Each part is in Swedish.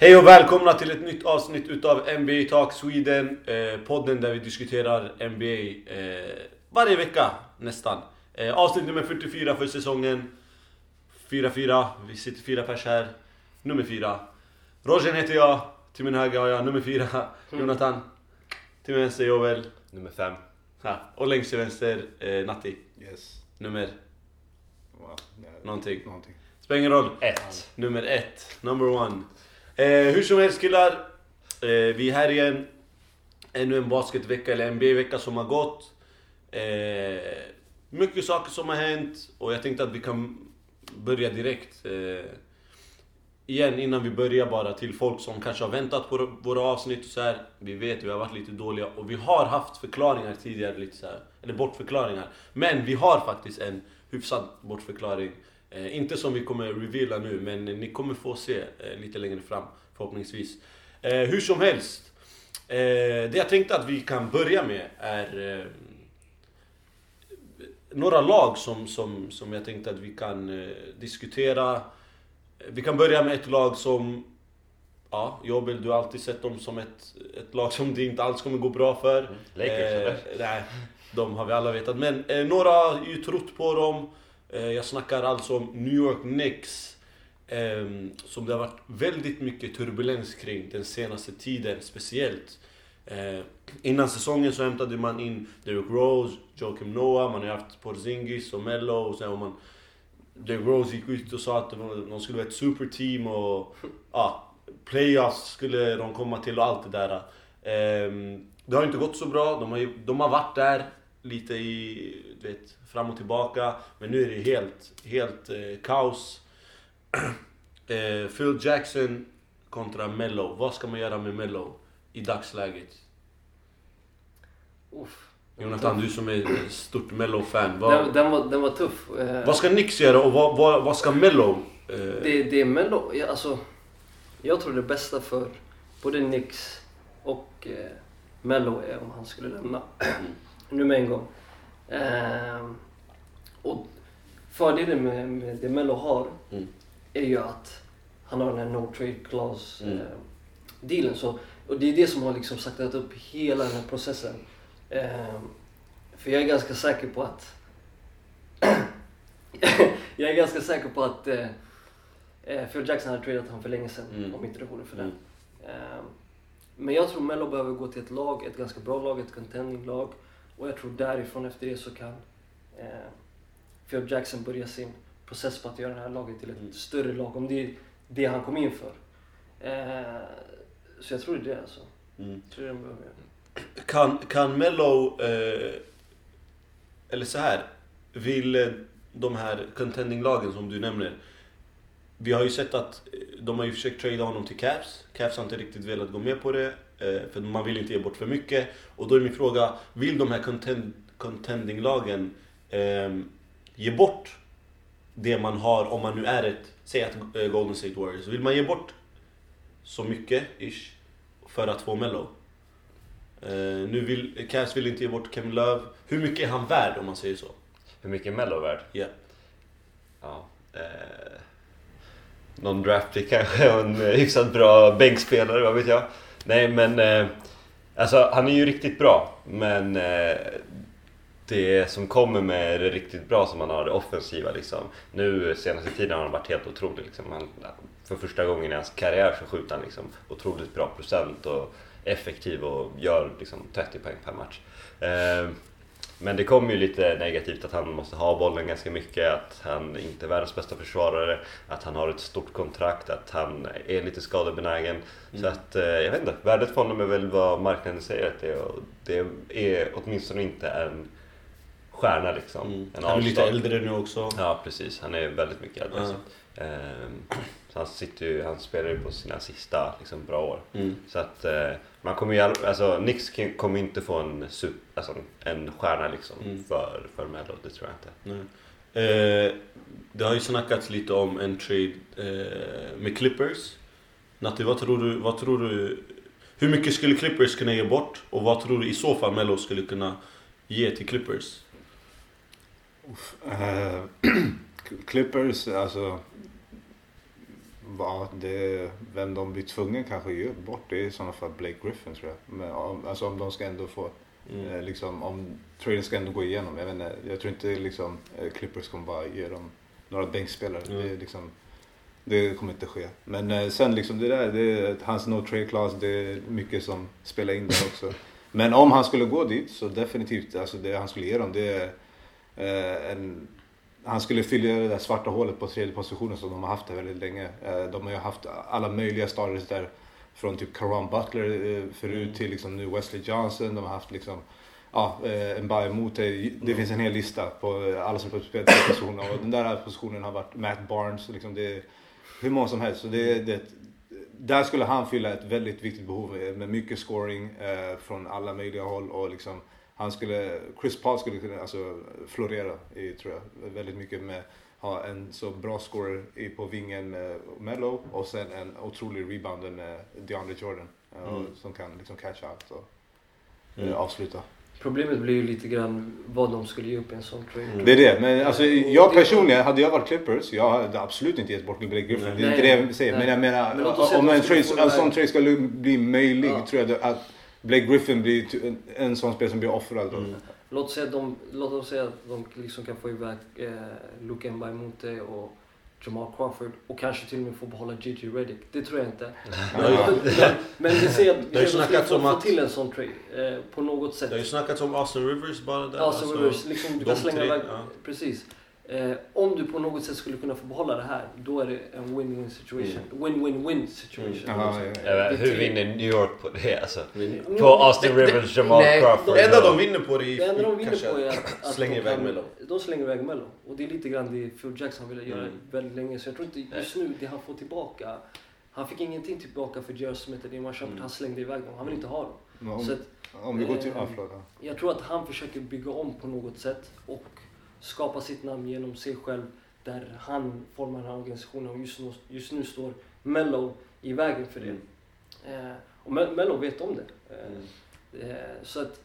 Hej och välkomna till ett nytt avsnitt utav NBA Talk Sweden. Eh, podden där vi diskuterar NBA eh, varje vecka nästan. Eh, avsnitt nummer 44 för säsongen. 4-4, vi sitter fyra pers här. Nummer fyra. Roger heter jag. Till min höger har jag nummer fyra, Jonathan. Till min vänster Joel. Nummer fem. Ja, och längst till vänster eh, Natti. Yes. Nummer Wow. Någonting. Någonting. Spelar ingen roll. Ett. Nummer ett, number one. Eh, hur som helst killar, eh, vi är här igen. Ännu en basketvecka eller NBA-vecka som har gått. Eh, mycket saker som har hänt och jag tänkte att vi kan börja direkt. Eh, igen innan vi börjar bara till folk som kanske har väntat på våra avsnitt och så här. Vi vet, vi har varit lite dåliga och vi har haft förklaringar tidigare, lite så här, eller bortförklaringar. Men vi har faktiskt en hyfsad bortförklaring. Eh, inte som vi kommer reveala nu, men ni kommer få se eh, lite längre fram förhoppningsvis. Eh, hur som helst. Eh, det jag tänkte att vi kan börja med är eh, några lag som, som, som jag tänkte att vi kan eh, diskutera. Vi kan börja med ett lag som Ja, Jobbel, du har alltid sett dem som ett, ett lag som det inte alls kommer gå bra för. Mm. Lakers, eller? Nej, de har vi alla vetat. Men några har ju trott på dem. Eh, jag snackar alltså om New York Knicks. Ehm, som det har varit väldigt mycket turbulens kring den senaste tiden, speciellt. Eh, innan säsongen så hämtade man in Derrick Rose, Joakim Noah, man har haft Porzingis och Mello och sen har man... Derrick Rose gick ut och sa att de, skulle vara ett superteam och... Ja, playoffs skulle de komma till och allt det där. Ehm, det har inte gått så bra, de har, de har varit där lite i, du vet, fram och tillbaka. Men nu är det helt, helt eh, kaos. eh, Phil Jackson kontra Mello. Vad ska man göra med Mello i dagsläget? Uff. Jonathan, du som är stort Mello-fan. Vad, Den, den, var, den var tuff. Eh, vad ska Knicks göra och vad, vad, vad ska Mello... Eh, det, det är Mello, ja, alltså, jag tror det bästa för både Nix och eh, Mello är om han skulle lämna. nu med en gång. Eh, och fördelen med, med det Mello har Mm. är ju att han har den här no trade clause Mm. eh, dealen. Så, och det är det som har liksom saktat upp hela den här processen. Eh, för jag är ganska säker på att jag är ganska säker på att eh, eh, Phil Jackson hade tradat honom för länge sedan Mm. om inte det vore för Mm. det. Eh, men jag tror Mello behöver gå till ett lag, ett ganska bra lag, ett contending lag. Och jag tror därifrån efter det så kan eh, Phil Jackson börja sin process på att göra det här laget till ett Mm. större lag. Om det är det han kom in för. Eh, så jag tror det är det alltså. mm. Jag tror det är. Kan, kan Mello, eh, eller så här, vill eh, de här contending-lagen som du nämner, vi har ju sett att eh, de har ju försökt trada honom till Cavs. Cavs har inte riktigt velat gå med på det, eh, för man vill inte ge bort för mycket. Och då är min fråga, vill de här contend, contending-lagen eh, ge bort det man har om man nu är ett, säg att eh, Golden State Warriors, vill man ge bort så mycket, ish, för att få Mello? Eh, nu vill, Cavs vill inte ge bort Kevin Love. Hur mycket är han värd om man säger så? Hur mycket är Mello värd? Ja. Ja. Eh, någon draftpick kanske och en eh, hyfsat bra bänkspelare, vad vet jag. Nej men, eh, alltså han är ju riktigt bra. Men eh, det som kommer med det riktigt bra som han har, det offensiva liksom. Nu senaste tiden har han varit helt otrolig liksom. Han, för första gången i hans karriär så skjuter han liksom otroligt bra procent och effektiv och gör liksom 30 poäng per match. Eh, men det kommer ju lite negativt att han måste ha bollen ganska mycket, att han inte är världens bästa försvarare, att han har ett stort kontrakt, att han är lite skadebenägen. Så att, eh, jag vet inte, värdet för honom är väl vad marknaden säger att det är och det är åtminstone inte en stjärna liksom. Mm. Han är lite äldre nu också. Ja precis, han är väldigt mycket äldre. Ehm, så han, sitter ju, han spelar ju på sina sista liksom, bra år. Mm. Så att eh, man kommer ju, all- alltså Nix kommer inte få en, super, alltså, en stjärna liksom Mm. för, för Mello, det tror jag inte. Eh, det har ju snackats lite om en trade eh, med Clippers. Natti, vad tror du? Vad tror du hur mycket skulle Clippers kunna ge bort? Och vad tror du i så fall Mello skulle kunna ge till Clippers? Eh, Clippers, alltså... Ja, det, vem de blir tvungna kanske ge bort det är i sådana fall Blake Griffin tror jag. Men, om- alltså om de ska ändå få, Mm. eh, liksom, om traden ska ändå gå igenom. Jag, vet inte, jag tror inte liksom, eh, Clippers kommer bara ge dem några bänkspelare. Mm. Det, liksom, det kommer inte ske. Men eh, sen liksom det där, det hans no trade clause, det är mycket som spelar in där också. Men om han skulle gå dit så definitivt, alltså det han skulle ge dem det är en han skulle fylla det där svarta hålet på tredje positionen som de har haft där väldigt länge. Eh, De har ju haft alla möjliga starters där. Från typ Caron Butler eh, förut Mm. till liksom nu Wesley Johnson. De har haft liksom Ja, eh, en Bayern mot det. Det finns en hel lista på eh, alla som spelar på positioner. Och den där positionen har varit Matt Barnes. Liksom det är hur många som helst. Så det, det, där skulle han fylla ett väldigt viktigt behov eh, med mycket scoring eh, från alla möjliga håll. Och liksom, han skulle, Chris Paul skulle kunna alltså, florera i, tror jag, väldigt mycket med ha en så bra scorer i, på vingen med Melo och sen en otrolig rebounder med DeAndre Jordan. eh, Mm. Som kan liksom catch out och Mm. eh, avsluta. Problemet blir ju lite grann vad de skulle ge upp i en sån trade. Mm. Det är det. Men alltså, Och jag personligen, hade jag varit Clippers, jag hade absolut inte gett bort Blake Griffin. Det är inte det jag säger. Nej. Men jag menar, Men om en, trade, en sån trade skulle bli möjlig, Ja. tror jag att Blake Griffin blir en, en sån spelare som blir offrad. Mm. Låt, säga att de, låt oss säga att de liksom kan få iväg eh, Luke Mbaimonte och Jamal Crawford och kanske till och med få behålla Gigi Redick. Det tror jag inte. Ja. Men vi ser att vi skulle få, att- till en sån trade eh, på något sätt. Det har ju snackats om Austin Rivers bara där. Så alltså. Rivers, liksom, du kan slänga iväg... ja. Precis. Eh, om du på något sätt skulle kunna få behålla det här, då är det en win-win situation. Win-win-win situation. Mm. Jaha, ja, ja. Hur vinner New York på det alltså? Mm, På Austin Rivers, Jamal nej, Crawford Det enda de vinner på det Det är enda de vinner kanske på är att, att slänga de iväg Melo. De slänger iväg Melo. Och det är lite grann det Phil Jackson ville göra Mm. väldigt länge. Så jag tror inte just nu det han får tillbaka. Han fick ingenting tillbaka för J.R. Smith och Dimar Shumpert. Mm. Han slängde iväg dem. Han vill inte ha dem. Men Så Om, att, om vi går till... eh, jag tror att han försöker bygga om på något sätt och skapa sitt namn genom sig själv. Där han formar den här organisationen och just nu, just nu står Mello i vägen för det. Mm. Eh, och Me- Mello vet om det. Eh, Mm. eh, så att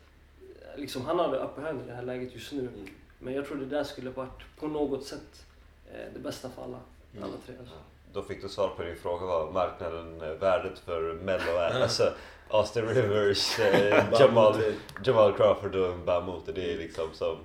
eh, liksom, han har det upper hand i det här läget just nu. Mm. Men jag tror det där skulle varit på något sätt eh, det bästa för alla, Mm. alla tre. Alltså. Då fick du svar på din fråga vad marknaden, värdet för Mello är. Alltså Austin Rivers, eh, Jamal, Jamal Crawford och Mbamute. Det är liksom som...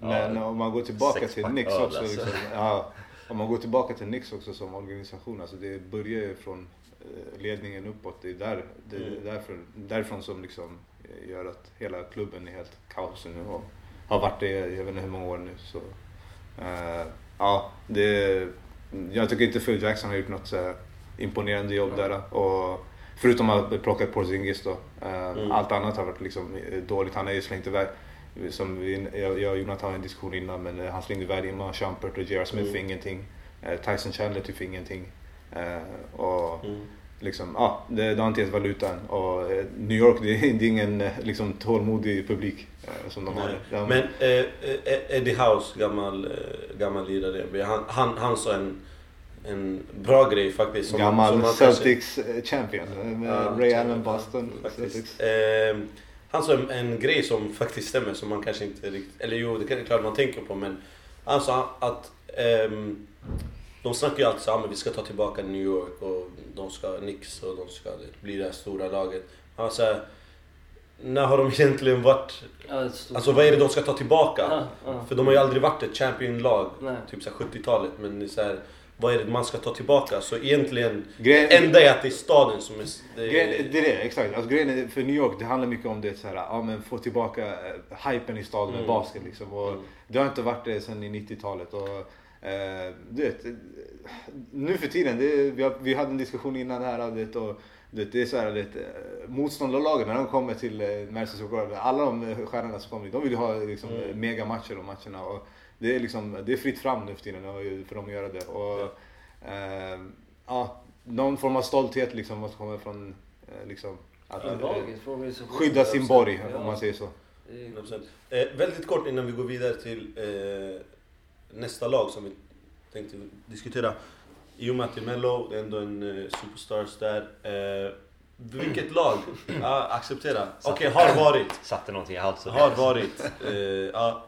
Men ja, om man går tillbaka till öl, också. alltså. Liksom, ja, om man går tillbaka till Knicks också som organisation. Alltså det börjar ju från eh, ledningen uppåt. Det är där, det är Mm. därför, därifrån som liksom eh, gör att hela klubben är helt kaos nu. Och har varit det jag vet inte hur många år nu. Så, eh, ja, det, jag tycker inte Phil Jackson har gjort något så här imponerande jobb där. Och, förutom att plocka Porzingis då. Eh, Mm. Allt annat har varit liksom dåligt. Han har ju slängt iväg som vi, jag, jag och Jonathan hade en diskussion innan men eh, han slängde iväg Imma Shumpert och J.R. Smith Mm. för ingenting. Eh, Tyson Chandler typ för ingenting. Eh, och Mm. liksom, ja, det, det har inte ens valuta än. Och New York, det är, det är ingen liksom, tålmodig publik som de har. Nej. De, Men eh, Eddie House, gammal, gammal lirare han, han, han sa en, en bra grej faktiskt. som- gammal som kanske- Celtics champion Ja, Ray Allen Boston Celtics. Eh, han sa en, en grej som faktiskt stämmer, som man kanske inte riktigt... Eller jo, det är klart man tänker på, men han sa att ehm, de snackar ju alltid så att vi ska ta tillbaka New York och de ska Knicks och de ska bli det här stora laget. Han sa här, när har de egentligen varit... Ja, Alltså vad är det de ska ta tillbaka? Ja, ja. För de har ju aldrig varit ett championlag, typ så här 70-talet. Men det är så här, vad är det man ska ta tillbaka? Så egentligen, Grejen- det enda är att det är staden som är... Det Grejen, det är det, exakt. Alltså, grejen är, för New York, det handlar mycket om det så här, ja, men få tillbaka eh, hypen i staden med Mm. basket. Liksom. Och Mm. Det har inte varit det sedan i 90-talet. Och, eh, du vet, nu för tiden, det, vi, har, vi hade en diskussion innan här. Det, och, det, det är så här, eh, motståndarlagen när de kommer till eh, Madison Square alla de stjärnorna som kommer dit, de vill ju ha liksom, mm. megamatcher och matcherna. Och det, är liksom, det är fritt fram nu för tiden för dem att göra det. Och, eh, ja, någon form av stolthet liksom måste komma från eh, liksom, att eh, skydda sin borg Ja. om man säger så. Det är- 100%. Eh, väldigt kort innan vi går vidare till eh, nästa lag som vi tänkte diskutera. I och med att det är Mello, det är ändå en eh, superstars där. Eh, vilket lag? Ja, acceptera. Okej, har varit. Satte någonting i halsen. Har varit. Eh, ja,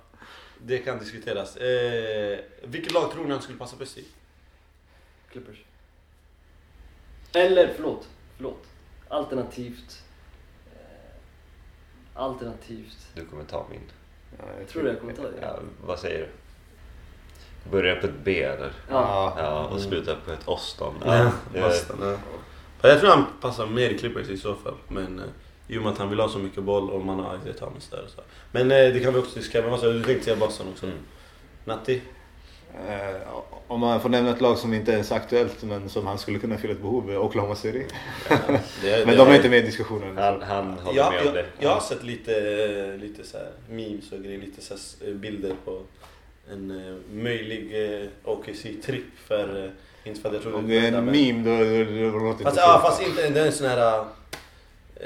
det kan diskuteras. Eh, vilket lag tror ni han skulle passa bäst i? Clippers. Eller förlåt, förlåt. Alternativt. Eh, alternativt. Du kommer ta min. Ja, jag Tror du jag kommer ta det? Ja, vad säger du? Börjar på ett B eller? Ja. Ja, och slutar på ett Oston. Ja, det- Boston, ja. Jag tror han passar mer i Clippers i så fall. Men eh, i och med att han vill ha så mycket boll och man har Isaiah Thomas där. Så. Men eh, det kan vi också diskutera. Men du? Tänkte säga Boston också? Mm. Natti? Eh, om man får nämna ett lag som inte ens är aktuellt men som han skulle kunna fylla ett behov Oklahoma City. Det, Men de är inte med i diskussionen. Han, han håller Ja, med om jag, det. jag har sett lite, lite så här memes och grejer, lite så här eh, bilder på en eh, möjlig eh, OKC-tripp för, eh, inte för att jag tror Om det är en meme då, då, då låter det Fast, inte ja, fast inte det är en sån här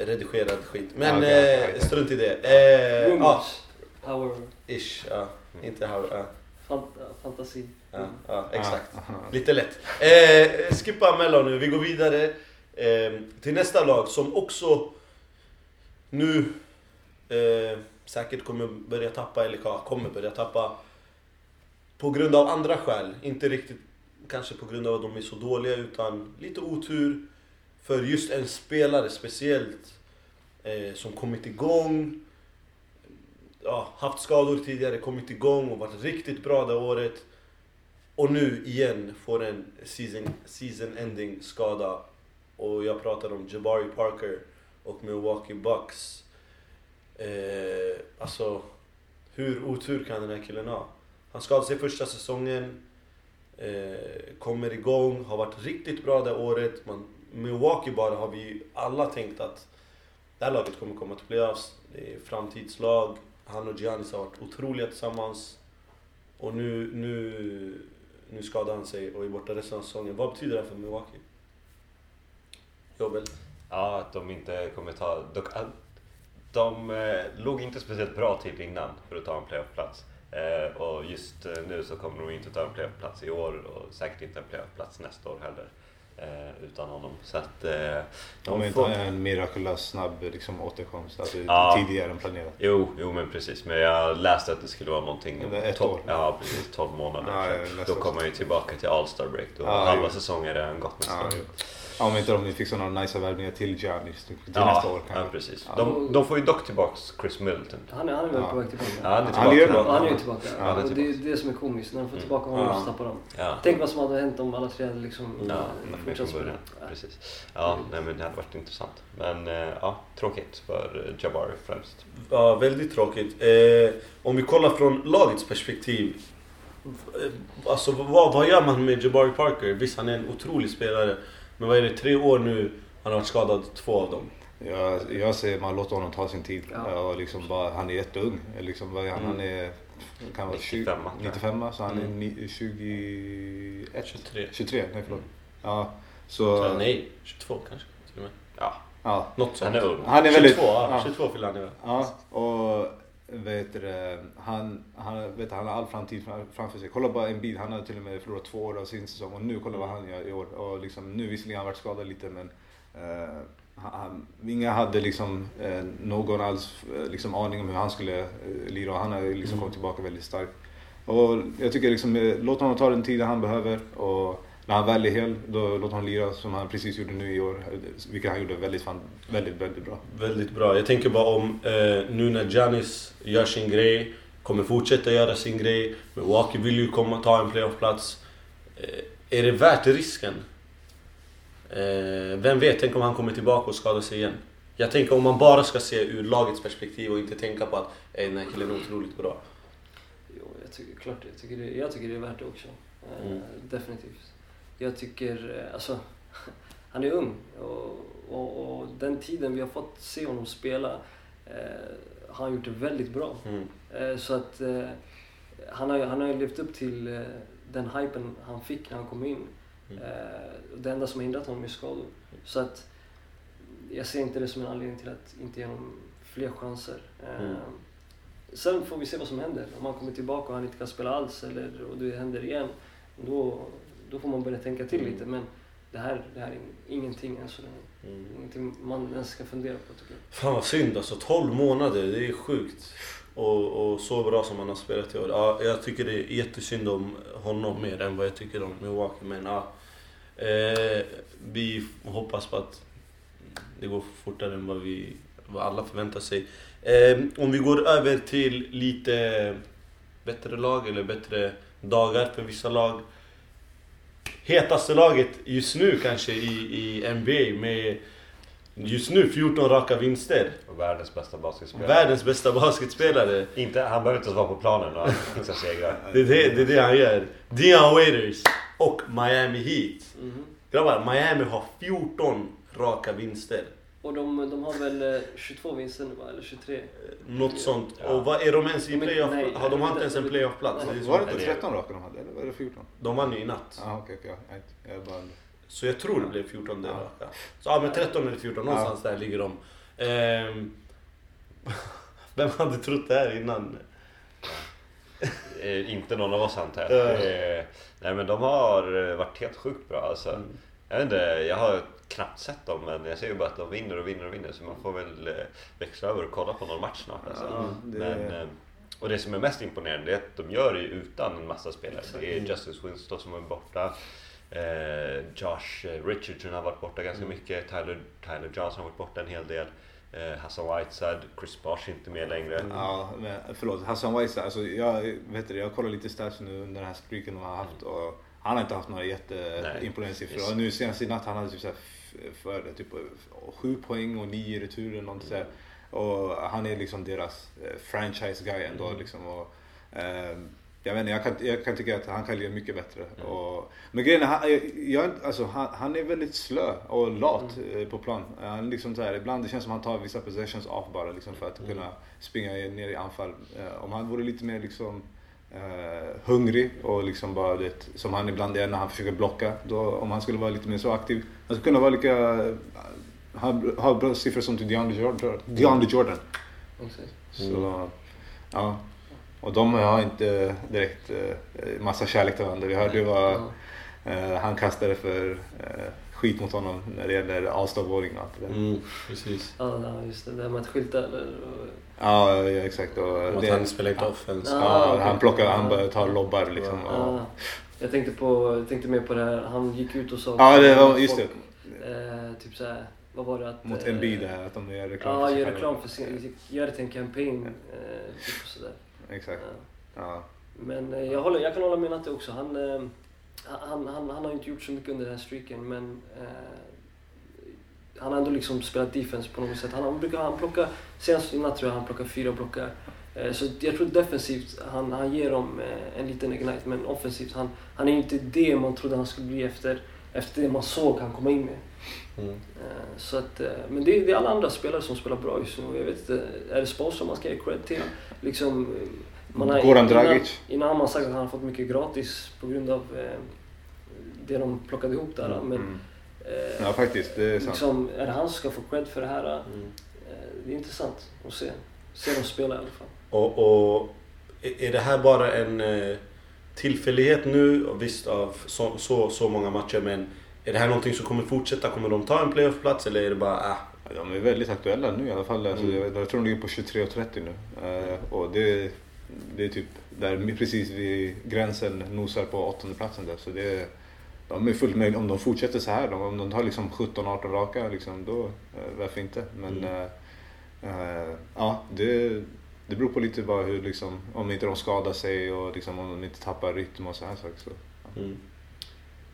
redigerad skit. Men Ja, okej, eh, okej, okej. strunt i det. Eh, ja, Rumors. Power. ish. Ja, inte how, ja, Fant fantasi. ja, ja, exakt. Lite lätt. Eh, skippa Mello nu, vi går vidare eh, till nästa lag som också nu eh, säkert kommer börja tappa, eller ja, kommer börja tappa på grund av andra skäl. Inte riktigt kanske på grund av att de är så dåliga utan lite otur för just en spelare speciellt eh, som kommit igång ja, haft skador tidigare, kommit igång och varit riktigt bra det året. Och nu igen får en season, season ending skada. Och jag pratar om Jabari Parker och Milwaukee Bucks. Eh, alltså, hur otur kan den här killen ha? Han skadade sig första säsongen. Eh, kommer igång, har varit riktigt bra det året. Man, Milwaukee bara har vi alla tänkt att det här laget kommer komma till playoffs. Det är framtidslag. Han och Giannis har varit otroliga tillsammans. Och nu, nu, nu skadar han sig och är borta resten av säsongen. Vad betyder det här för Milwaukee? Jobbel? Ja, att de inte kommer ta... De, de eh, låg inte speciellt bra till innan för att ta en playoffplats. Eh, och just eh, nu så kommer de inte ta en playoffplats i år och säkert inte en playoffplats nästa år heller. Eh, utan honom. Så att... Eh, Om inte får... en mirakulös snabb liksom, återkomst. Alltså, Ja. Tidigare än planerat. Jo, jo men precis. Men jag läste att det skulle vara någonting... Ett år. Ja, precis. 12 månader. Ja, då kommer han ju tillbaka till All-Star break. Då Ja, halva jo. säsongen är han gått nästa Ja, år. jo. Ja, om inte de fixar några nice värvningar till Giannis till Ja, nästa år ja, kanske. precis. Ja. De, de får ju dock tillbaks Chris Middleton. Han är, han är väl Ja. på väg tillbaka? Ja, han är tillbaka. han är ju tillbaka. Ja, han är och det är tillbaka. det som är komiskt. När de får Mm. tillbaka honom så tappar de. Tänk vad som hade hänt om alla tre hade liksom fortsatt spela. Precis. Ja, nej, men det hade varit intressant. Men eh, ja, tråkigt för eh, Jabari främst. Ja, väldigt tråkigt. Eh, om vi kollar från lagets perspektiv. eh, Alltså vad, vad gör man med Jabari Parker? Visst, han är en otrolig spelare. Men vad är det, tre år nu? Han har varit skadad två av dem. Jag, jag säger man låter honom ta sin tid. Ja. Och liksom bara, han är jätteung. Liksom, är han? Mm. han är kan vara 20, 95, tror jag. 95 så han är Mm. ni- 21. 23. 23, nej förlåt. Ja, Så, så... nej, 22 kanske. Till och med. Ja, Ja, Något sånt. han är ung. han är väldigt... 22, ja. ja. 22 fyller han i. Ja, och vet du, han, han, vet du, han har all framtid fram- framför sig. Kolla bara en bil, han har till och med förlorat två år av sin säsong och nu kolla vad han gör i år. Och liksom, nu visserligen har han varit skadad lite men eh, han, inga hade liksom eh, någon alls eh, liksom aning om hur han skulle eh, lira och han har liksom Mm. kommit tillbaka väldigt starkt. Och jag tycker liksom, eh, låt honom ta den tiden han behöver och när han väl är hel, då låt honom lira som han precis gjorde nu i år. Vilket han gjorde väldigt, fan, väldigt, väldigt bra. Väldigt bra. Jag tänker bara om eh, nu när Giannis gör sin grej, kommer fortsätta göra sin grej. Milwaukee vill ju komma ta en playoffplats. Eh, är det värt risken? Eh, vem vet, tänk om han kommer tillbaka och skadar sig igen. Jag tänker om man bara ska se ur lagets perspektiv och inte tänka på att eh, den här killen är otroligt bra. Jo, jag tycker, klart, jag tycker, det, jag tycker det är värt det också. Eh, Mm. Definitivt. Jag tycker, eh, alltså, han är ung och, och, och den tiden vi har fått se honom spela eh, har han gjort det väldigt bra. Mm. Eh, så att eh, han, har, ju- han har levt upp till eh, den hypen han fick när han kom in. Mm. Eh, det enda som har hindrat honom är skador. Så att jag ser inte det som en anledning till att inte ge honom fler chanser. Mm. Sen får vi se vad som händer. Om han kommer tillbaka och han inte kan spela alls eller och det händer igen. Då, då får man börja tänka till Mm. lite. Men det här, det här är ingenting än så länge. Mm. Ingenting man ens ska fundera på tycker jag. Fan vad synd alltså, 12 månader, det är sjukt. Och, och så bra som han har spelat i år. Ja, jag tycker det är jättesynd om honom mer än vad jag tycker om Milwaukee. Men ja, Eh, vi hoppas på att det går fortare än vad, vi, vad alla förväntar sig. Eh, om vi går över till lite bättre lag eller bättre dagar för vissa lag. Hetaste laget just nu kanske i, i NBA med just nu 14 raka vinster. Och världens bästa basketspelare. Världens bästa basketspelare. Inte, han behöver inte ens vara på planen och han fixar segrar. Det är det, det är det han gör. Dion Waiters och Miami Heat. Mhm. Grabbar, Miami har 14 raka vinster. Och de, de har väl eh, 22 vinster nu va? Eller 23? Något sånt. Ja. Och vad är de ens i De playoff? nej, Har de har inte ens en playoff-plats? Var det inte Nej, det- 13 raka de hade? Eller var det 14? De vann ju i natt. Ja, okej, okej. ja, Jag bara... Så jag tror det blev 14 Ja. raka. Så ja, men 13 eller 14, någonstans där ligger de. Ehm, vem hade trott det här innan? Eh, inte någon av oss antar Ja. jag. Eh, nej men de har eh, varit helt sjukt bra alltså. Mm. Jag vet inte, jag har knappt sett dem men jag ser ju bara att de vinner och vinner och vinner så man får väl eh, växla över och kolla på någon match snart alltså. Ja, det- Men, eh, och det som är mest imponerande är att de gör det utan en massa spelare. Det är Justice Winston som är borta. Eh, Josh eh, Richardson har varit borta ganska Mm. mycket. Tyler, Tyler Johnson har varit borta en hel del. Eh, Hassan Whiteside, Chris Bosh inte med längre. Ja, men förlåt. Hassan Weissa, alltså jag, vet du, jag kollar lite stats nu under den här streaken de har haft och han har inte haft några jätteimponerande siffror. Och nu senast i natt han hade typ såhär för typ sju poäng och nio returer något sådär. Och han är liksom deras eh, franchise guy ändå Mm. liksom. Och, ehm, jag vet inte, jag kan, jag kan tycka att han kan göra mycket bättre. Mm. Och, men grejen är, han, jag, alltså, han, han är väldigt slö och lat Mm. eh, på plan. Han liksom så här, ibland det känns som han tar vissa possessions off bara liksom för att Mm. kunna springa ner i anfall. Eh, om han vore lite mer liksom eh, hungrig och liksom bara det, som han ibland är när han försöker blocka. Då, om han skulle vara lite mer så aktiv. Skulle kunna vara lika, eh, ha, ha bra siffror som till DeAndre Jordan. DeAndre Jordan. Så, ja. Och de har inte direkt eh, massa kärlek till varandra. Vi hörde ju vad eh, han kastade för eh, skit mot honom när det gäller All-Star-voting och allt det där. Mm, precis. Ja, just det. Det här med att skylta eller... Ja, ja, exakt. Och Och att det, han spelar inte offense. Ja. ja, okej. han plockar, han bara tar lobbar liksom. Och, Ja. Jag tänkte, på, jag tänkte mer på det här, han gick ut och sa... Ja, det var- just folk, Eh, typ såhär, vad var det? Att, mot eh, Embiid där, att de gör reklam Ja, sig gör reklam för sin, gör det till en campaign. Eh, typ och sådär. Exakt. Ja. Ja. Men eh, jag, håller, jag kan hålla med Natte också. Han, eh, han, han, han har inte gjort så mycket under den här streaken men eh, han har ändå liksom spelat defense på något sätt. Han, han, brukar, han plockar, senast i natt tror jag han plockar fyra blockar. Eh, så jag tror defensivt, han, han ger dem eh, en liten ignite men offensivt, han, han är inte det man trodde han skulle bli efter, efter det man såg han komma in med. Mm. Eh, Så att, men det är, det är alla andra spelare som spelar bra just nu. Jag vet inte, är det Spolstra man ska ge cred till? Liksom, man har, Goran innan, Dragic. innan har man sagt att han har fått mycket gratis på grund av eh, det de plockade ihop där. Men Mm. eh, Ja, faktiskt. Det är sant. liksom, är det han som ska få cred för det här? Mm. Eh, det är intressant att se. Se dem spela i alla fall. Och, och är det här bara en eh, tillfällighet nu? Visst av så, så, så många matcher men är det här någonting som kommer fortsätta? Kommer de ta en playoffplats eller är det bara ah, De är väldigt aktuella nu i alla fall. Alltså, Mm. jag, tror de ligger på 23.30 nu. Eh, och det, det är typ där precis vid gränsen nosar på åttonde platsen där. Så det, de är fullt möjligt. Om de fortsätter så här, om de tar liksom 17-18 raka, liksom, då eh, varför inte? Men Mm. eh, ja, det, det beror på lite bara hur, liksom, om inte de skadar sig och liksom, om de inte tappar rytm och så här saker. Så. Mm.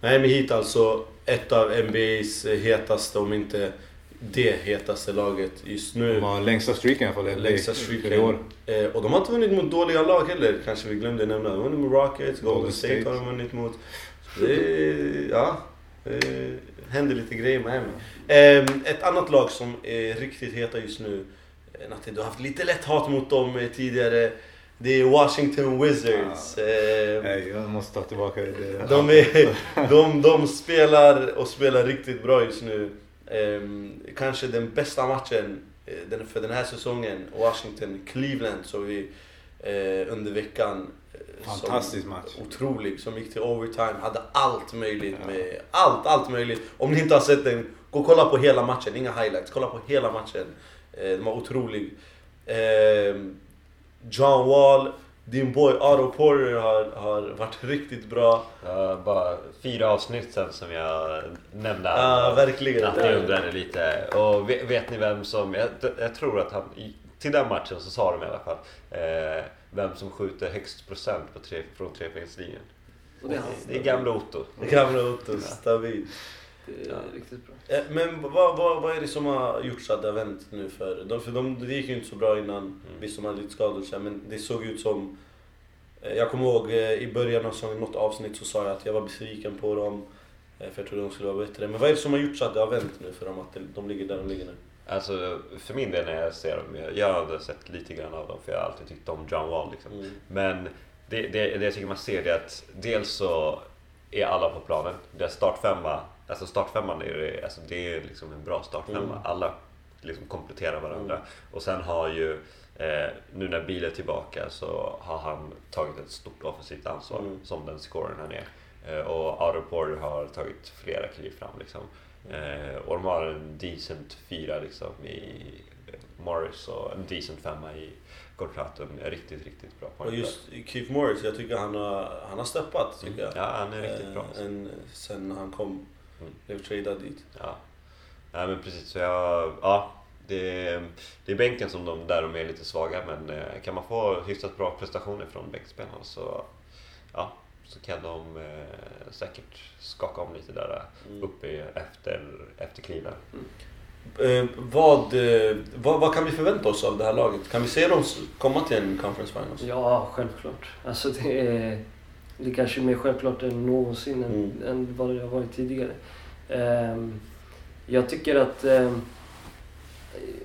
Miami Heat alltså ett av NBA's hetaste, om inte det hetaste laget just nu. De har längsta streaken i alla fall. Längsta för i streaken. år. Eh, och de har inte vunnit mot dåliga lag heller, kanske vi glömde nämna. De har vunnit mot Rockets, Golden, Golden State. State. har de vunnit mot. Det, ja, det händer lite grejer i Miami. Eh, ett annat lag som är riktigt heta just nu, eh, Natte, du har haft lite lätt hat mot dem eh, tidigare. Det är Washington Wizards. Eh, Nej, jag måste ta tillbaka det. de, är, de, de spelar och spelar riktigt bra just nu. Ehm, kanske den bästa matchen eh, för den här säsongen, Washington-Cleveland, såg vi eh, under veckan. eh, som- Fantastisk match. Otrolig, som gick till overtime, hade allt möjligt med... Allt, allt möjligt. Om ni inte har sett den, gå och kolla på hela matchen, inga highlights. Kolla på hela matchen. Eh, den var otrolig. Ehm, John Wall Din boy Otto Porter har, har varit riktigt bra. Ja, bara fyra avsnitt sen som jag nämnde Ja, han. verkligen. Att ni undrade lite. Och vet, vet ni vem som... Jag, jag tror att han... Till den matchen så sa de i alla fall eh, vem som skjuter högst procent på tre, från trepoängslinjen. Det. Det är gamla Otto. Gamla Otto, stabil. Det är Ja. riktigt bra. Eh, Men vad, vad, vad är det som har gjort så att det har vänt nu för dem? För de, det gick ju inte så bra innan, visst de hade lite skador men det såg ut som... eh, Jag kommer ihåg eh, i början av säsongen, något avsnitt så sa jag att jag var besviken på dem. eh, För jag trodde de skulle vara bättre. Men vad är det som har gjort så att det har vänt nu för dem? Att de ligger där de ligger nu? Alltså för min del när jag ser dem, jag, jag hade sett lite grann av dem för jag har alltid tyckt om John Wall liksom. Mm. Men det, det, det jag tycker man ser det är att dels så är alla på planen. Deras startfemma, alltså startfemman är, det- alltså det är liksom en bra startfemma. Mm. Alla liksom kompletterar varandra. Och sen har ju, eh, nu när Biel är tillbaka så har han tagit ett stort offensivt ansvar Mm. som den scoren han är. Eh, och Otto Porter har tagit flera kliv fram liksom. Eh, och de har en decent fyra liksom i eh, Morris och en decent femma i Gortrato. En riktigt, riktigt bra Och point just Keith Morris, jag tycker han har, han har steppat. Tycker jag. Ja, han är riktigt bra. Eh, En, sen han kom, Mm. blev tradad dit. Ja, ja men precis. Så jag, ja, det, är- det är bänken som de, där de är lite svaga men eh, kan man få hyfsat bra prestationer från bänkspelarna så, ja, så kan de eh, säkert skaka om lite där Mm. uppe i- efter, efter kliven. Eh, vad, eh, vad, vad kan vi förvänta oss av det här laget? Kan vi se dem komma till en conference finals? Ja, självklart. Alltså det är, det är kanske mer självklart än någonsin än, Mm. än vad det har varit tidigare. Ehm, jag tycker att ehm,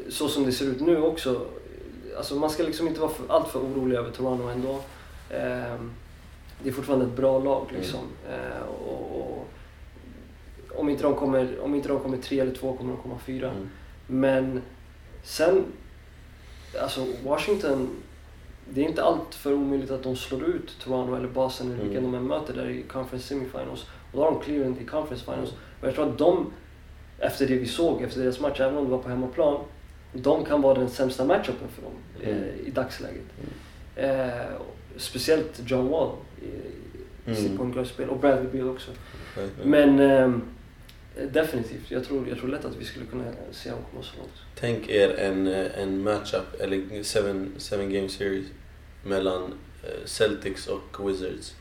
så som det ser ut nu också, alltså man ska liksom inte vara för, allt för orolig över Toronto ändå. Ehm, det är fortfarande ett bra lag liksom. Ehm, och, och, om, inte de kommer, om inte de kommer tre eller två kommer de komma fyra. Mm. Men sen, alltså Washington, det är inte allt för omöjligt att de slår ut Toronto eller Boston eller vilka Mm. de än möter där i conference semifinals. Och då har de Cleveland i conference finals. Och jag tror att de, efter det vi såg, efter deras match, även om det var på hemmaplan, de kan vara den sämsta matchupen för dem Mm. eh, i dagsläget. Eh, och speciellt John Wall i, i sitt Mm. point guard-spel och Bradley Beal också. Men ehm, definitivt, jag tror, jag tror lätt att vi skulle kunna se dem komma så långt. Tänk er en, eh, en matchup, eller seven, seven game series mellan eh, Celtics och Wizards.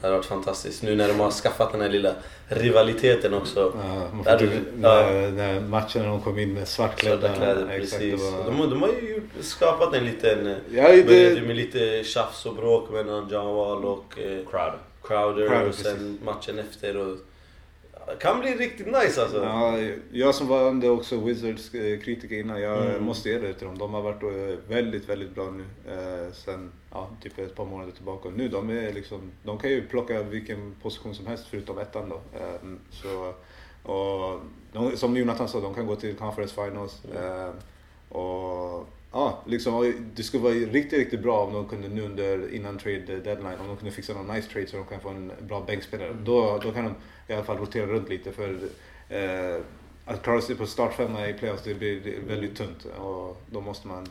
Det hade varit fantastiskt. Nu när de har skaffat den här lilla rivaliteten också. Ja, du- typ, ja. när, när matchen när de kom in med svartklädda. Kläder, precis. var- De, har- de har ju gjort- skapat en liten... eh, Ja, med, det, med lite tjafs och bråk mellan Wall och eh, Crowd. Crowder, Crowder, och sen matchen efter. Och, kan bli riktigt nice alltså. ja, jag som var under också Wizards eh, kritiker innan, jag Mm. måste ge det till dem. De har varit eh, väldigt, väldigt bra nu. Eh, sen ja, typ ett par månader tillbaka. Nu de är liksom, de kan ju plocka vilken position som helst förutom ettan då. Eh, så, och de, som Jonathan sa, de kan gå till conference finals. Eh, och ja, liksom, och det skulle vara riktigt, riktigt bra om de kunde nu under, innan trade deadline, om de kunde fixa någon nice trade så de kan få en bra bänkspelare. Då, då kan de i alla fall rotera runt lite för eh, att klara sig på startfemma i playoffs det blir väldigt tunt och då måste man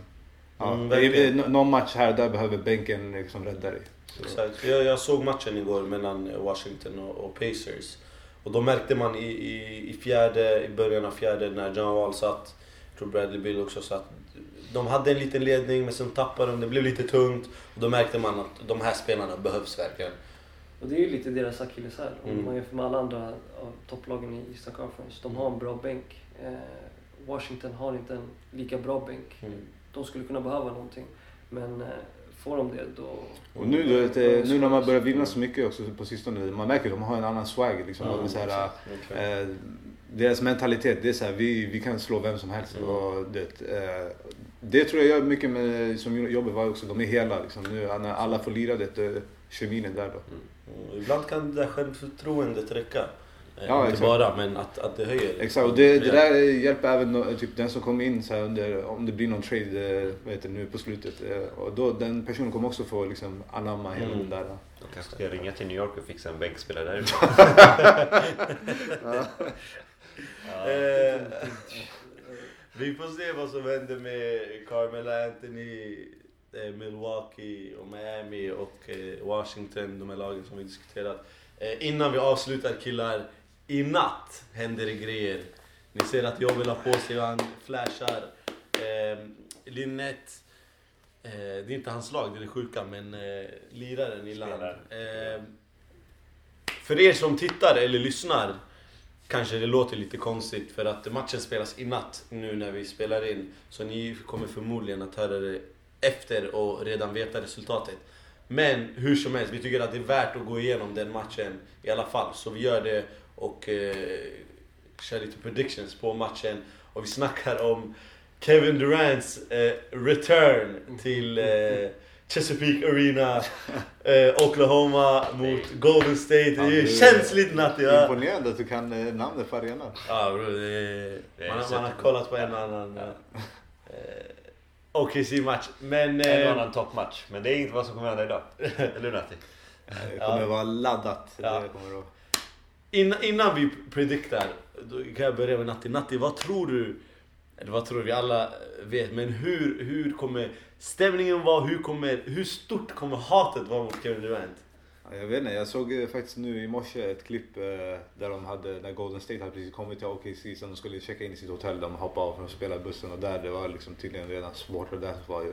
Ja, Mm, någon match här där behöver bänken liksom rädda dig. Exakt. Jag, jag såg matchen igår mellan Washington och, och Pacers. Och då märkte man i, i, i fjärde, i början av fjärde när John Wall satt, jag tror Bradley Bill också satt. De hade en liten ledning men sen tappade de, det blev lite tungt. Och då märkte man att de här spelarna behövs verkligen. Och det är ju lite deras akilleshäl om Mm. man jämför med alla andra av topplagen i Eastern Conference. De har en bra bänk. Eh, Washington har inte en lika bra bänk. Mm. De skulle kunna behöva någonting. Men eh, får de det då... Och nu, du vet, eh, nu när man börjar vinna så mycket också på sistone, man märker att de har en annan swag. Liksom. Är så här, Verkligen. eh, deras mentalitet, det är så här, vi, vi kan slå vem som helst. Mm. Och det, eh, det tror jag gör mycket med, som jobbet var också, de är hela. Liksom. Nu, när alla får lira det, eh, kemin är där då. Mm. Ibland kan det där självförtroendet räcka. Eh, Ja, inte exakt. bara, men att, att det höjer. Exakt, och det, det där hjälper även typ, den som kommer in så här under, om det blir någon trade eh, vad heter det, nu på slutet. Och då, den personen kommer också få liksom, anamma hela Mm. den där. De kanske ska ringa till New York och fixa en bänkspelare därifrån. Eh, vi får se vad som händer med Carmelo Anthony. eh, Milwaukee och Miami och eh, Washington, de här lagen som vi diskuterat. Eh, innan vi avslutar killar, i natt händer det grejer. Ni ser att jag vill ha på sig och han flashar. Linnet, det är inte hans lag, det är det sjuka, men liraren i land. För er som tittar eller lyssnar kanske det låter lite konstigt för att matchen spelas i natt nu när vi spelar in. Så ni kommer förmodligen att höra det efter och redan veta resultatet. Men hur som helst, vi tycker att det är värt att gå igenom den matchen i alla fall. Så vi gör det och eh, kör lite predictions på matchen. Och vi snackar om Kevin Durants eh, return till eh, Chesapeake Arena, eh, Oklahoma mot Golden State. Det är ju känsligt Natti. Ja. Imponerande att du kan eh, namnet på arenan. Ja, bro, det är, Det är man, man har kollat på en och annan eh, OKC-match. Men... En och Eh, annan toppmatch. Men det är inte vad som kommer hända idag. Eller hur Natti? Det kommer Ja. vara laddat. Ja. Det kommer att... innan, innan vi prediktar, då kan jag börja med Natti. Natti, vad tror du? Eller vad tror vi alla vet, men hur, hur kommer stämningen vara? Hur, kommer, hur stort kommer hatet vara mot Kevin Durant? Ja, Jag vet inte, jag såg eh, faktiskt nu i morse ett klipp eh, där de hade, där Golden State hade precis kommit till OKC så de skulle checka in i sitt hotell. De hoppade av från spelarbussen och där det var liksom tydligen redan supportrar där som var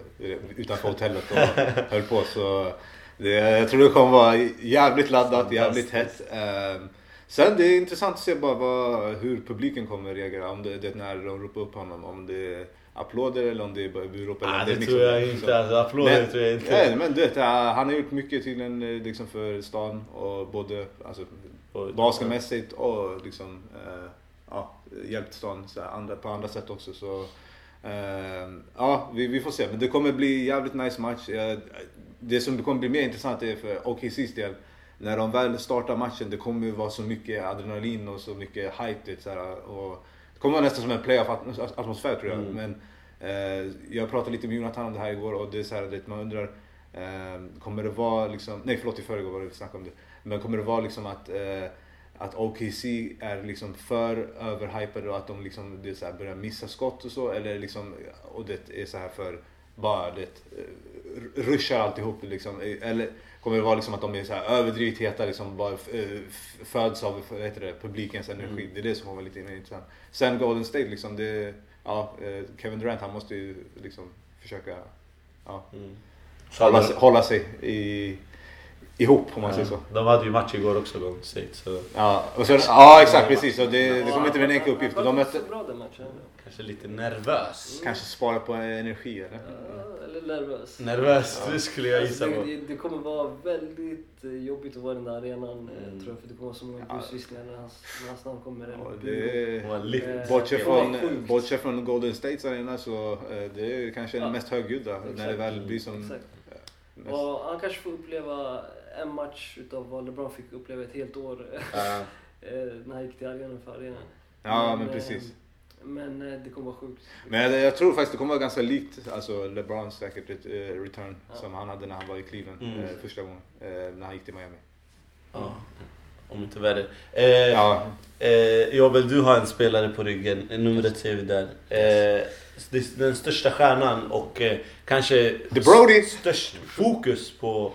utanför hotellet och höll på. Så det, jag tror det kommer vara jävligt laddat, jävligt hett. Ehm, Sen det är intressant att se bara vad, hur publiken kommer reagera. Om det, det är när de ropar upp honom. Om det är applåder eller om det är burop. eller Ah, det liksom- tror jag liksom- inte. Alltså, applåder men, tror jag inte. Nej, men du vet, han har gjort mycket tydligen eh, liksom för stan och både alltså, Och- basketmässigt och liksom, eh, ja, hjälpt stan så andra, på andra sätt också. Så, eh, ja, vi, vi får se. Men det kommer bli jävligt nice match. Det som kommer bli mer intressant är för OKC's del. När de väl startar matchen, det kommer ju vara så mycket adrenalin och så mycket hype. det, Så här, och det kommer vara nästan som en playoff-atmosfär tror jag. Mm. Men eh, jag pratade lite med Jonathan om det här igår och det är så här, det, man undrar eh, Kommer det vara liksom, nej förlåt i förrgår var det vi snackade om det. Men kommer det vara liksom att, eh, att OKC är liksom för överhypade och att de liksom, det så här, börjar missa skott och så? Eller liksom, och det är så här för bara det, eh, ruschar alltihop liksom? Eller kommer det vara liksom att de är så här överdrivet heta, liksom bara eh, föds av vad heter det, publikens energi? Det är det som kommer lite intressant. Sen Golden State liksom, det, ja, eh, Kevin Durant han måste ju liksom försöka ja, Mm. hålla, hålla sig i, ihop om man säger så. De hade ju match igår också Golden State. Så Ja, och så, ja exakt precis. Och det, det kommer inte bli en enkel uppgift. De mötte, så kanske lite nervös. kanske spara på energi eller? Ja, eller nervös. Nervös, det skulle jag Alltså, gissa det, på. det, det kommer vara väldigt eh, jobbigt att vara i den där arenan eh, Mm. tror jag. För det kommer vara så många Ja. busvisslingar när hans, när hans namn kommer. Ja. Det. Eh, bortsett, från, bortsett från Golden States arena så det är kanske den Ja. mest högljudda när det väl blir som Exakt. mest. Och han kanske får uppleva en match utav vad LeBron fick uppleva ett helt år eh, när han gick till arenan för arenan. Ja men eh, precis. Men eh, det kommer vara sjukt. Men jag, jag tror faktiskt det kommer vara ganska likt alltså LeBrons säkert return Ja. som han hade när han var i Cleveland Mm. första gången. När han gick till Miami. Ja. Om inte värre. Eh, Ja, Eh, Jobel, du har en spelare på ryggen. Numret ser vi där. Eh, den största stjärnan och eh, kanske störst fokus på...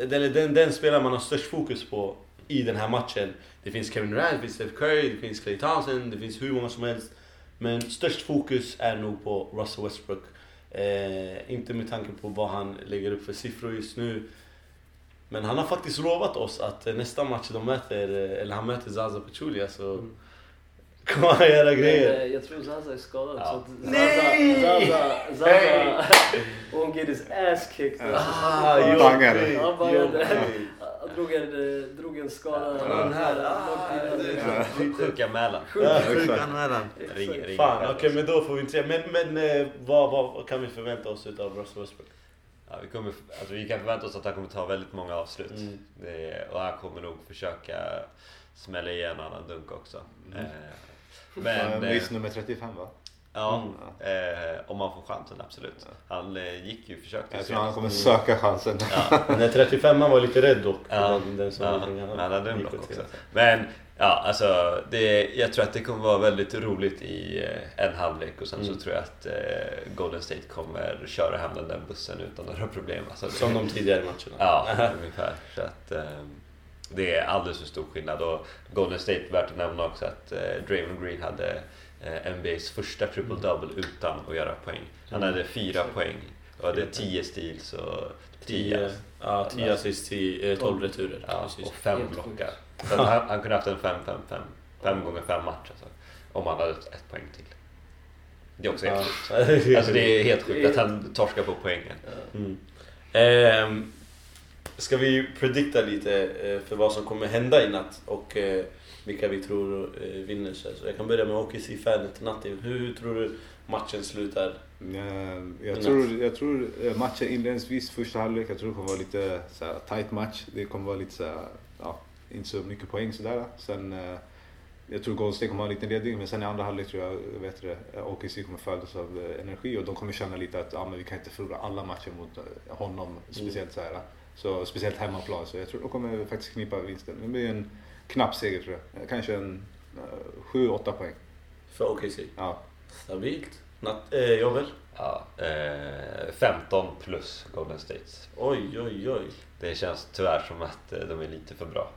Eller den, den spelare man har störst fokus på i den här matchen. Det finns Kevin Durant, det finns Steph Curry, det finns Clay Thompson, det finns hur många som helst. Men störst fokus är nog på Russell Westbrook. Eh, inte med tanke på vad han lägger upp för siffror just nu. Men han har faktiskt lovat oss att eh, nästa match de möter, eh, eller han möter Zaza Pachulia så Mm kommer han göra grejer. jag tror Zaza är skadad. Ja. Så att Nej! Zaza, Zaza Hey! won't get his ass kicked. Ja. Ah, Han jobbigt. Han drog en, eh, drog en skada. Ja, den här, ah, långt innan, det är. Ja. Sjuk- Sjuk anmälan. Ja, Exakt. sjuk anmälan. Exakt. Ringer, ringer. Fan, okej men då får vi inte se. Men, men eh, vad, vad, kan vi förvänta oss utav Russell Westbrook? Ja, vi, kommer, alltså, vi kan förvänta oss att han kommer ta väldigt många avslut. Mm. Det, och han kommer nog försöka smälla igen en annan dunk också. Mm. Eh, men eh, miss nummer 35 va? ja, Mm. eh, om man får chansen absolut. Han eh, gick ju försökte Jag tror han kommer söka chansen. Ja, Den där 35 var lite rädd dock. Ja. Den, den som ja, men han hade en block också. Men Ja, alltså det, jag tror att det kommer vara väldigt roligt i eh, en halvlek och sen Mm. så tror jag att eh, Golden State kommer köra hem den där bussen utan några problem. Alltså, det- Som de tidigare matcherna. Ja, ungefär. Så att, eh, det är alldeles för stor skillnad. Och Golden State, värt att nämna också att eh, Draymond Green hade eh, NBAs första triple-double utan att göra poäng. Han Mm. hade fyra poäng och hade 10 steals och 10 10, ja, 10 assist, 10, eh, 12 returer. ja, och 5 Helt blockar. Så han, han kunde haft en 5-5-5. 5 gånger 5 match alltså. Om han hade ett poäng till. Det är också helt sjukt. Alltså det är helt sjukt att han torskar på poängen. Mm. Ehm, ska vi predikta lite eh, för vad som kommer hända i natt och eh, vilka vi tror eh, vinner? Så jag kan börja med OKC-fanet Natti. Hur, hur tror du matchen slutar? Jag tror, jag tror matchen inledningsvis, första halvlek, jag tror det kommer vara lite så här, tight match. Det kommer vara lite så här, ja, inte så mycket poäng sådär. Sen, jag tror Golden State kommer ha en liten ledning, men sen i andra halvlek tror jag vet det, OKC kommer födas av energi och de kommer känna lite att ja, men vi kan inte förlora alla matcher mot honom. Speciellt så här. Så, speciellt hemmaplan. Så jag tror de kommer faktiskt knipa vinsten. Det blir en knapp seger tror jag. Eh, Kanske en uh, 7-8 poäng. För OKC? Ja. Stabilt. Natt, eh, Jovel? Ja, eh, 15 plus Golden States. Oj, oj, oj. Det känns tyvärr som att eh, de är lite för bra.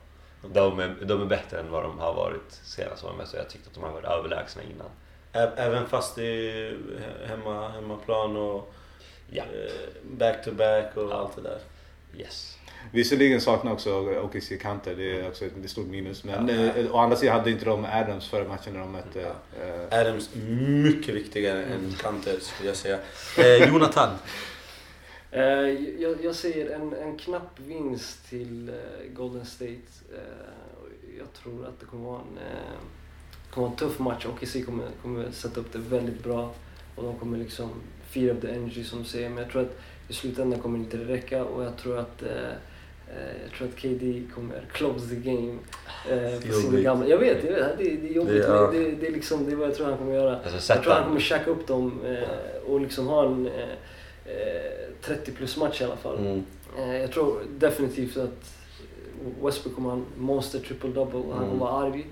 De är, de är bättre än vad de har varit senast åren. Så jag tyckte att de har varit överlägsna innan. Även fast det är he- hemma, hemmaplan och Ja. eh, back-to-back och Ja. allt det där. Yes. Visserligen saknar också OKC kanter, det är också ett stort minus. Men Ja. eh, å andra sidan hade inte de Adams förra matchen när de mötte... Eh, Adams mycket viktigare än Kanter skulle jag säga. Eh, Jonathan? Eh, jag, jag säger en, en knapp vinst till eh, Golden State. Eh, jag tror att det kommer vara en, eh, kommer vara en tuff match. OKC kommer, kommer sätta upp det väldigt bra och de kommer liksom fira upp the energy som du säger. Men jag tror att i slutändan kommer det inte räcka och jag tror att eh, eh, jag tror att KD kommer close the game eh, på sin gamla... Jag vet, jag vet det, det är jobbigt Det- ja. det, det är liksom det är vad jag tror han kommer göra. Alltså, Jag tror han kommer käka upp dem eh, och liksom ha en eh, eh, 30 plus match i alla fall. Mm. Eh, jag tror definitivt att Westbrook kommer ha en monster triple double han Mm. kommer vara arg.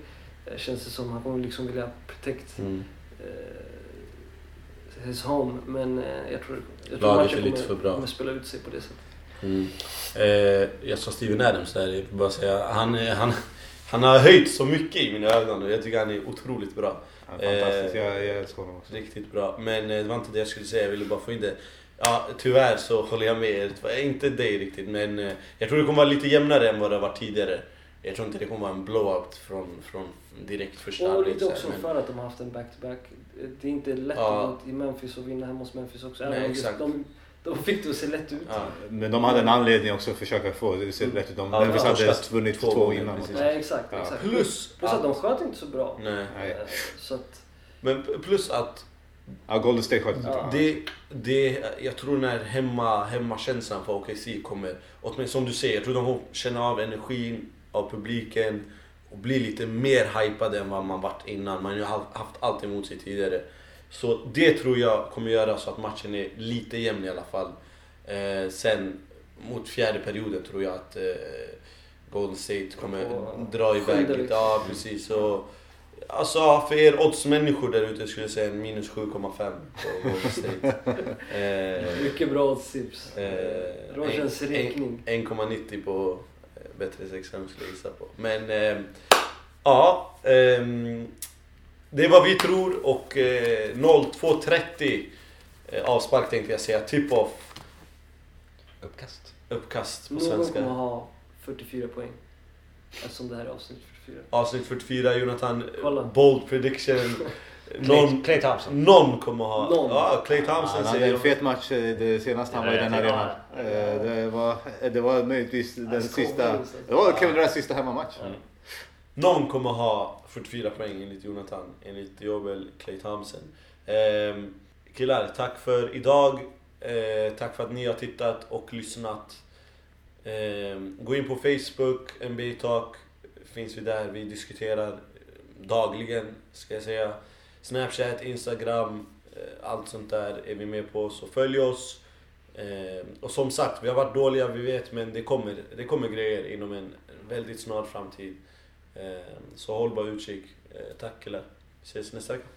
Eh, känns det som han kommer liksom vilja protect Mm. eh, his home. Men eh, jag tror, jag tror Laget är lite för bra. kommer spela ut sig på det sättet. Mm. Eh, jag sa Steven Adams där, jag bara säga. Han, han, han har höjt så mycket i mina ögon och jag tycker han är otroligt bra. ja, fantastiskt, Eh, jag, jag älskar honom också. Riktigt bra. Men eh, det var inte det jag skulle säga, jag ville bara få in det. Ja, tyvärr så håller jag med er. Inte dig riktigt, men eh, jag tror det kommer vara lite jämnare än vad det har varit tidigare. Jag tror inte det kommer vara en blowout från, från direkt första Och halvlek, lite så här, också men- för att de har haft en back-to-back. Det är inte lätt Ja. att i Memphis och vinna hemma hos Memphis också. Nej, exakt. de, de fick det att se lätt ut. Ja. Men de hade en anledning också att försöka få det att se rätt ut. De, Ja, Memphis hade vunnit två två, innan. Nej, exakt. Ja. exakt. Plus, Plus att de att, sköt inte så bra. nej. Nej. Eh, Så att, Men plus att Ja, Golden State sköt Ja. Det, det, jag tror när hemma, hemmakänslan för OKC kommer, åtminstone som du säger, jag tror de känner av energin av publiken och blir lite mer hypade än vad man varit innan. Man har haft allt emot sig tidigare. Så det tror jag kommer göra så att matchen är lite jämn i alla fall. Eh, sen mot fjärde perioden tror jag att eh, Golden State kommer dra iväg lite. liksom. Ja, precis. Och, alltså för er oddsmänniskor där ute skulle jag säga en minus 7,5 på Golden State. Eh, mycket bra odds-tips. Eh, Rogers en- räkning. en- 1,90 på eh, bättre 6 skulle jag gissa på. Men eh, ja, ehm, det är vad vi tror och eh, 02.30 eh, avspark tänkte jag säga, tip-off, uppkast. uppkast på Någon kommer svenska. ha 44 poäng. Eftersom det här är avsnitt 44. Avsnitt 44, Jonathan, Kolla. bold prediction. Någon, Clay Thompson. någon kommer ha... Någon. Ja, Clay Thompson Han hade en fet match eh, det senaste han var i den Ja, arenan. ja. Eh, Det var, det var möjligtvis den Alltså, sista... Det var Kevin Durants sista hemmamatch. Mm. Någon kommer ha 44 poäng enligt Jonathan, enligt Joel Clay Thompson. Ehm, killar, tack för idag. Eh, tack för att ni har tittat och lyssnat. Ehm, gå in på Facebook, NBA Talk. Finns vi där. Vi diskuterar dagligen, ska jag säga. Snapchat, Instagram, eh, allt sånt där är vi med på. Så följ oss. Eh, och som sagt, vi har varit dåliga, vi vet, men det kommer, det kommer grejer inom en väldigt snar framtid. Eh, så håll bara utkik. Eh, tack killar. Vi ses nästa vecka.